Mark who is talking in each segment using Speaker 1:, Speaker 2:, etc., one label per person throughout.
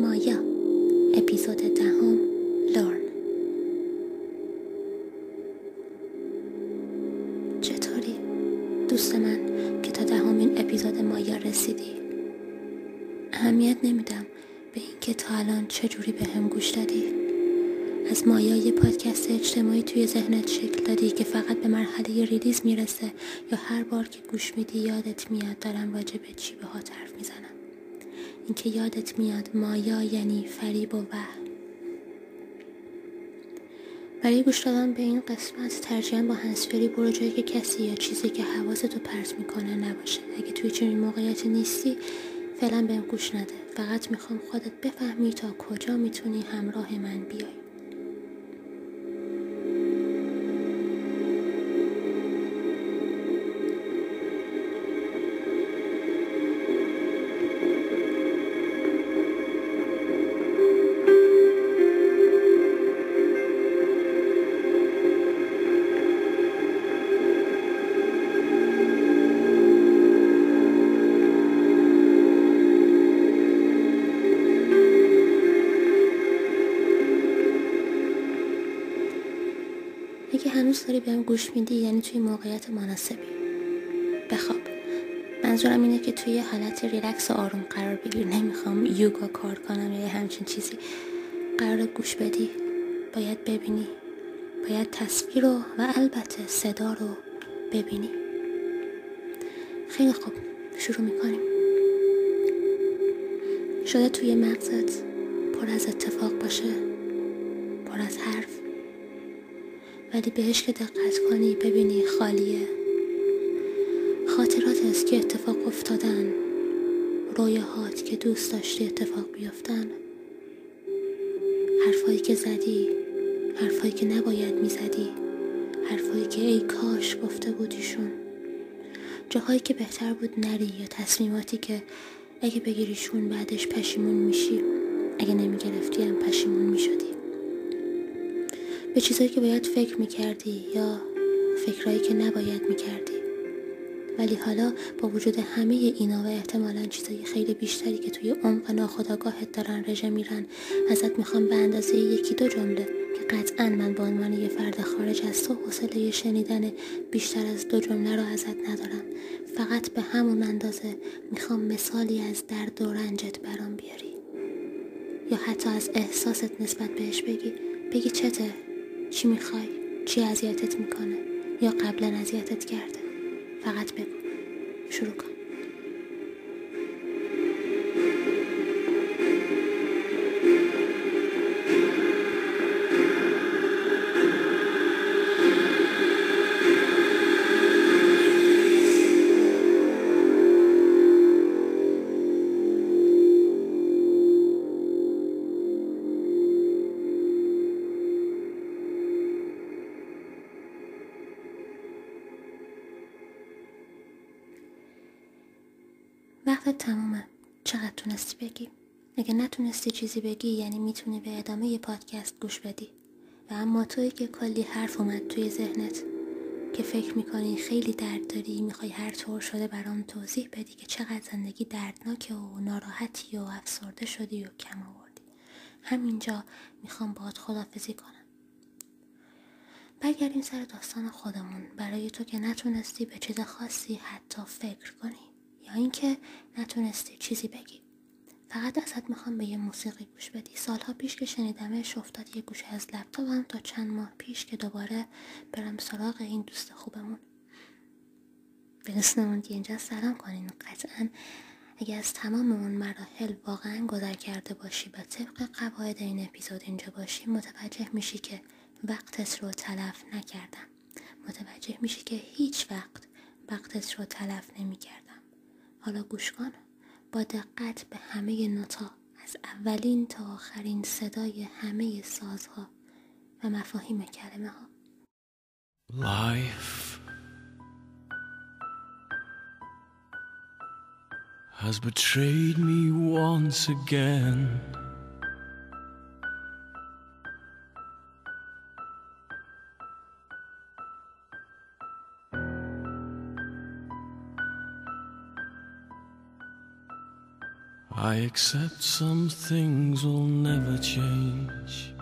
Speaker 1: مایا اپیزود دهم لارن چطوری دوست من که تا دهمین اپیزود مایا رسیدی اهمیت نمیدم به اینکه تا الان چه جوری به هم گوش دادی از مایا یه پادکست اجتماعی توی ذهنت شکل دادی که فقط به مرحله ریلیز میرسه یا هر بار که گوش میدی یادت میاد دارم راجع به چی به ها حرف میزنم اینکه یادت میاد مایا یعنی فریب و وهم برای گوش دادن به این قسمت ترجیحاً با هنسفری برو جایی که کسی یا چیزی که حواستو پرت میکنه نباشه. اگه توی چنین موقعیتی نیستی فعلا بهم گوش نده. فقط میخوام خودت بفهمی تا کجا میتونی همراه من بیای. هنوز داری بهم گوش میدی یعنی توی موقعیت مناسبی بخواب منظورم اینه که توی حالت ریلکس و آروم قرار بگیر. نمیخوام یوگا کار کنم یا همچین چیزی. قرار گوش بدی. باید ببینی. باید تصویر رو و البته صدا رو ببینی. خیلی خوب. شروع میکنیم. شده توی مغزت. پر از اتفاق باشه. پر از حرف. ولی بهش که دقت کنی ببینی خالیه خاطرات است که اتفاق افتادن رویاهات که دوست داشتی اتفاق بیفتن حرفایی که زدی حرفایی که نباید میزدی حرفایی که ای کاش گفته بودیشون جاهایی که بهتر بود نری یا تصمیماتی که اگه بگیریشون بعدش پشیمون میشی اگه نمیگرفتی هم پشیمون میشدی به چیزایی که باید فکر میکردی یا فکرایی که نباید میکردی ولی حالا با وجود همه اینا و احتمالا چیزای خیلی بیشتری که توی عمق ناخداگاهت دارن رژه میرن ازت میخوام به اندازه یکی دو جمله که قطعا من به عنوان یه فرد خارج از تو حوصله شنیدن بیشتر از دو جمله رو ازت ندارم فقط به همون اندازه میخوام مثالی از درد و رنجت برام بیاری یا حتی از احساست نسبت بهش بگی بگی چته چی میخوای؟ چی اذیتت میکنه؟ یا قبلا اذیتت کرده؟ فقط بگو. شروع کن. درست بگی اگه نتونستی چیزی بگی یعنی میتونی به ادامه یه پادکست گوش بدی و اما توی که کلی حرف اومد توی ذهنت که فکر میکنی خیلی درد داری میخوای هر طور شده برام توضیح بدی که چقدر زندگی دردناکه و ناراحتی و افسرده شدی و کم آوردی همینجا میخوام باهات خدافزی کنم برگردیم سر داستان خودمون برای تو که نتونستی به چیز خاصی حتی فکر کنی یا اینکه نتونستی چیزی بگی فقط ازت میخوام به یه موسیقی گوش بدی. سالها پیش که شنیدمش افتاد یه گوشه از لپتاپم تا چند ماه پیش که دوباره برم سراغ این دوست خوبمون. به دوستمون که اینجا سلام کنین. قطعا اگه از تمام اون مراحل واقعا گذر کرده باشی و طبق قواعد این اپیزود اینجا باشی متوجه میشی که وقتت رو تلف نکردم. متوجه میشی که هیچ وقت وقتت رو تلف نمیکردم. حالا گوش کن. با دقت به همه نوتا از اولین تا آخرین صدای همه سازها و مفاهیم کلمه ها.
Speaker 2: Life has betrayed me once again. I accept some things will never change.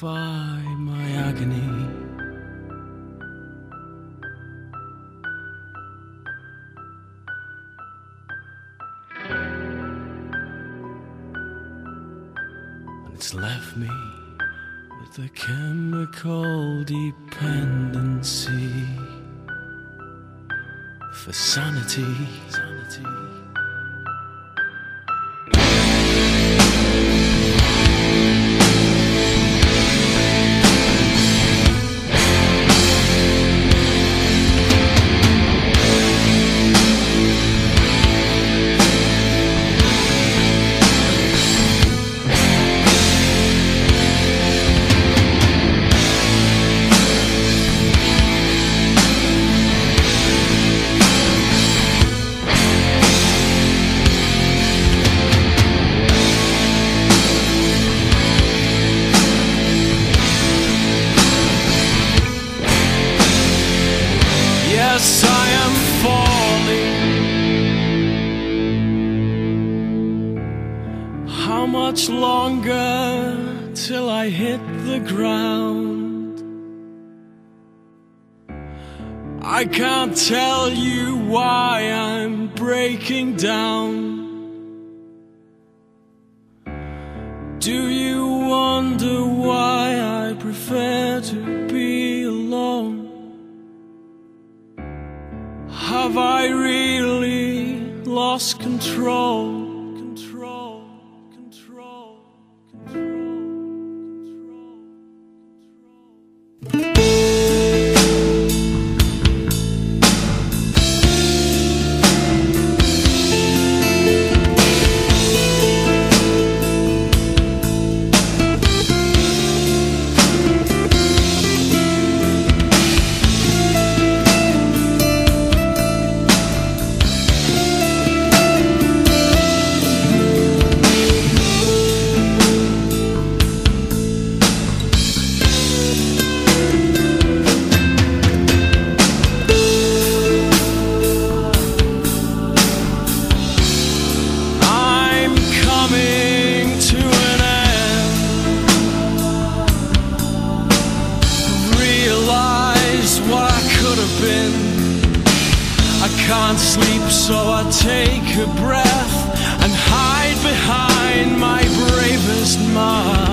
Speaker 2: justify my agony. And it's left me with a chemical dependency For sanity, sanity. How much longer till I hit the ground? I can't tell you why I'm breaking down. Do you wonder why I prefer to be alone? Have I really lost control? can't sleep so I take a breath and hide behind my bravest mind